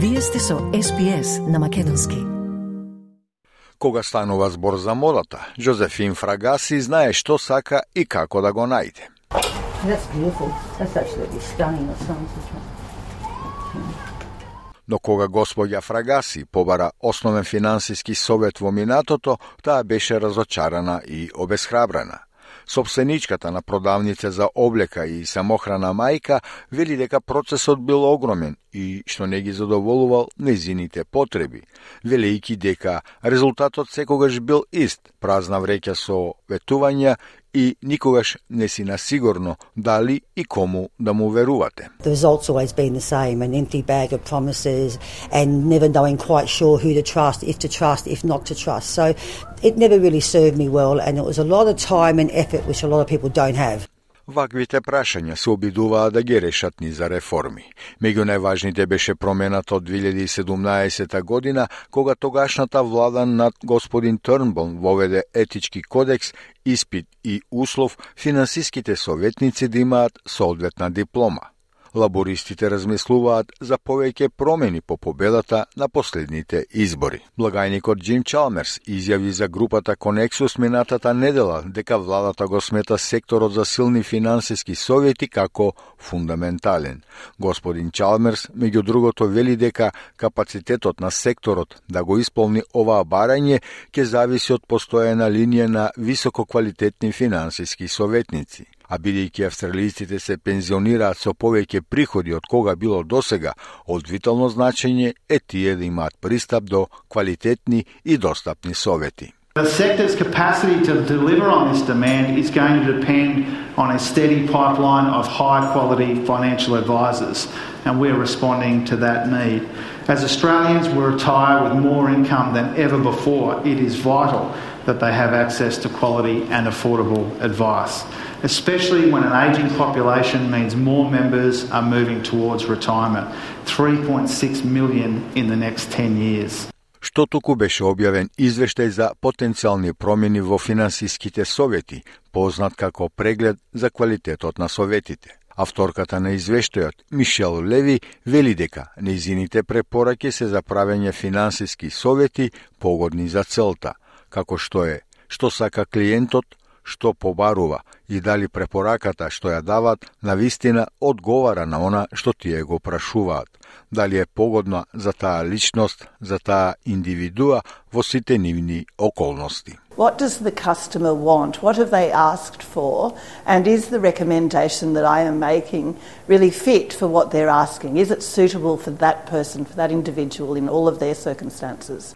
Вие сте со SPS на Македонски. Кога станува збор за модата, Жозефин Фрагаси знае што сака и како да го најде. That's beautiful. That's absolutely stunning. That sounds Но кога господја Фрагаси побара основен финансиски совет во минатото, таа беше разочарана и обесхрабрена. Собственичката на продавница за облека и самохрана мајка вели дека процесот бил огромен и што не ги задоволувал незините потреби, велејќи дека резултатот секогаш бил ист, празна вреќа со ветувања i nikogaš ne si na sigurno da li i komu da mu. The results always been the same, an empty bag of promises and never knowing quite sure who to trust, if to trust, if not to trust. So it never really served me well and it was a lot of time and effort which a lot of people don't have. Ваквите прашања се обидуваа да ги решат ни за реформи. Меѓу најважните беше промената од 2017 година, кога тогашната влада над господин Трнбол воведе етички кодекс, испит и услов финансиските советници да имаат соодветна диплома лабористите размислуваат за повеќе промени по победата на последните избори. Благајникот Джим Чалмерс изјави за групата Конексус минатата недела дека владата го смета секторот за силни финансиски совети како фундаментален. Господин Чалмерс, меѓу другото, вели дека капацитетот на секторот да го исполни оваа барање ќе зависи од постојана линија на висококвалитетни финансиски советници а бидејќи австралијците се пензионираат со повеќе приходи од кога било досега, од витално значење е тие да имаат пристап до квалитетни и достапни совети. The sector's capacity to deliver on this demand is going to depend on a steady pipeline of high quality financial advisors, and we're responding to that need. As Australians we retire with more income than ever before, it is vital that they have access to quality and affordable advice especially when an ageing population means more members are moving towards retirement 3.6 million in the next 10 years. Што туку беше објавен извештај за потенцијални промени во финансиските совети, познат како преглед за квалитетот на советите. Авторката на извештајот, Мишел Леви, вели дека неизините препораки се за правење финансиски совети погодни за целта, како што е што сака клиентот, што побарува и дали препораката што ја дават на вистина одговара на она што тие го прашуваат. Дали е погодна за таа личност, за таа индивидуа во сите нивни околности. What does the customer want? What have they asked for? And is the recommendation that I am making really fit for what they're asking? Is it suitable for that person, for that individual in all of their circumstances?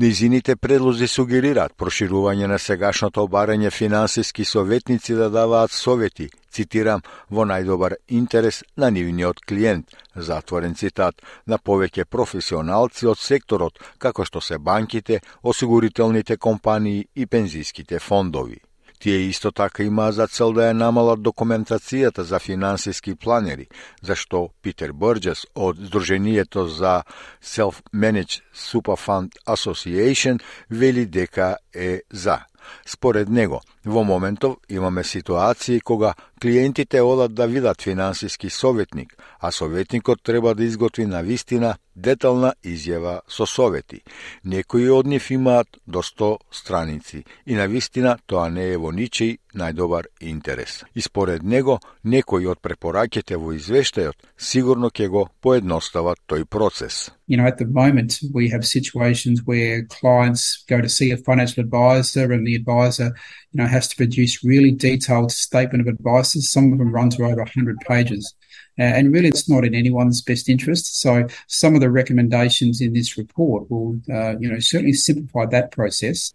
Низините предлози сугерираат проширување на сегашното обарање финансиски советници да даваат совети, цитирам, во најдобар интерес на нивниот клиент, затворен цитат, на повеќе професионалци од секторот, како што се банките, осигурителните компании и пензиските фондови. Тие исто така има за цел да ја намалат документацијата за финансиски планери, зашто Питер Борджес од Сдруженијето за Self-Managed Superfund Association вели дека е за. Според него, во моментов имаме ситуации кога клиентите одат да видат финансиски советник, а советникот треба да изготви на вистина детална изјава со совети. Некои од нив имаат до 100 страници и на вистина тоа не е во ничиј најдобар интерес. И според него, некои од препораките во извештајот сигурно ќе го поедностават тој процес. You know, at the moment we have situations where clients go to see a financial advisor and the advisor, you know, has to produce really detailed statement of advice advices. Some of them run to over 100 pages. Uh, and really, it's not in anyone's best interest. So, some of the recommendations in this report will, uh, you know, certainly simplify that process.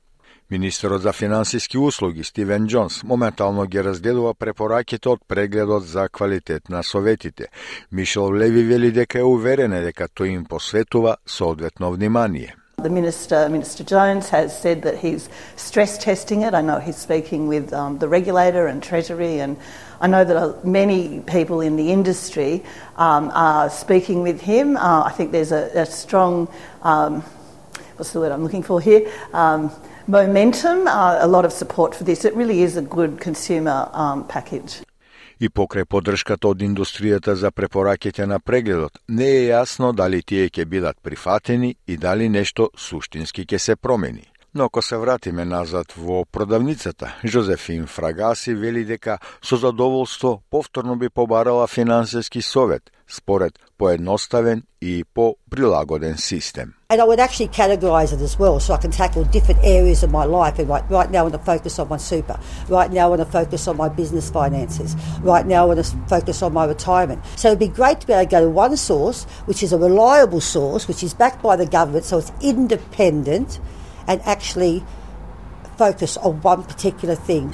Министерот за финансиски услуги Стивен Джонс моментално ги разгледува препораките од прегледот за квалитет на советите. Мишел Леви вели дека е уверен дека тој им посветува соодветно внимание. The Minister, Minister Jones, has said that he's stress testing it. I know he's speaking with um, the regulator and Treasury, and I know that many people in the industry um, are speaking with him. Uh, I think there's a, a strong, um, what's the word I'm looking for here? Um, momentum, uh, a lot of support for this. It really is a good consumer um, package. И покрај поддршката од индустријата за препораките на прегледот, не е јасно дали тие ќе бидат прифатени и дали нешто суштински ќе се промени. Но ако се вратиме назад во продавницата, Жозефин Фрагаси вели дека со задоволство повторно би побарала финансиски совет, според поедноставен и по-прилагоден систем. And I would actually categorise it as well so I can tackle different areas of my life. And right, right now I want to focus on my super. Right now I want to focus on my business finances. Right now I want to focus on my retirement. So it'd be great to be able to go to one source, which is a reliable source, which is backed by the government, so it's independent, and actually focus on one particular thing.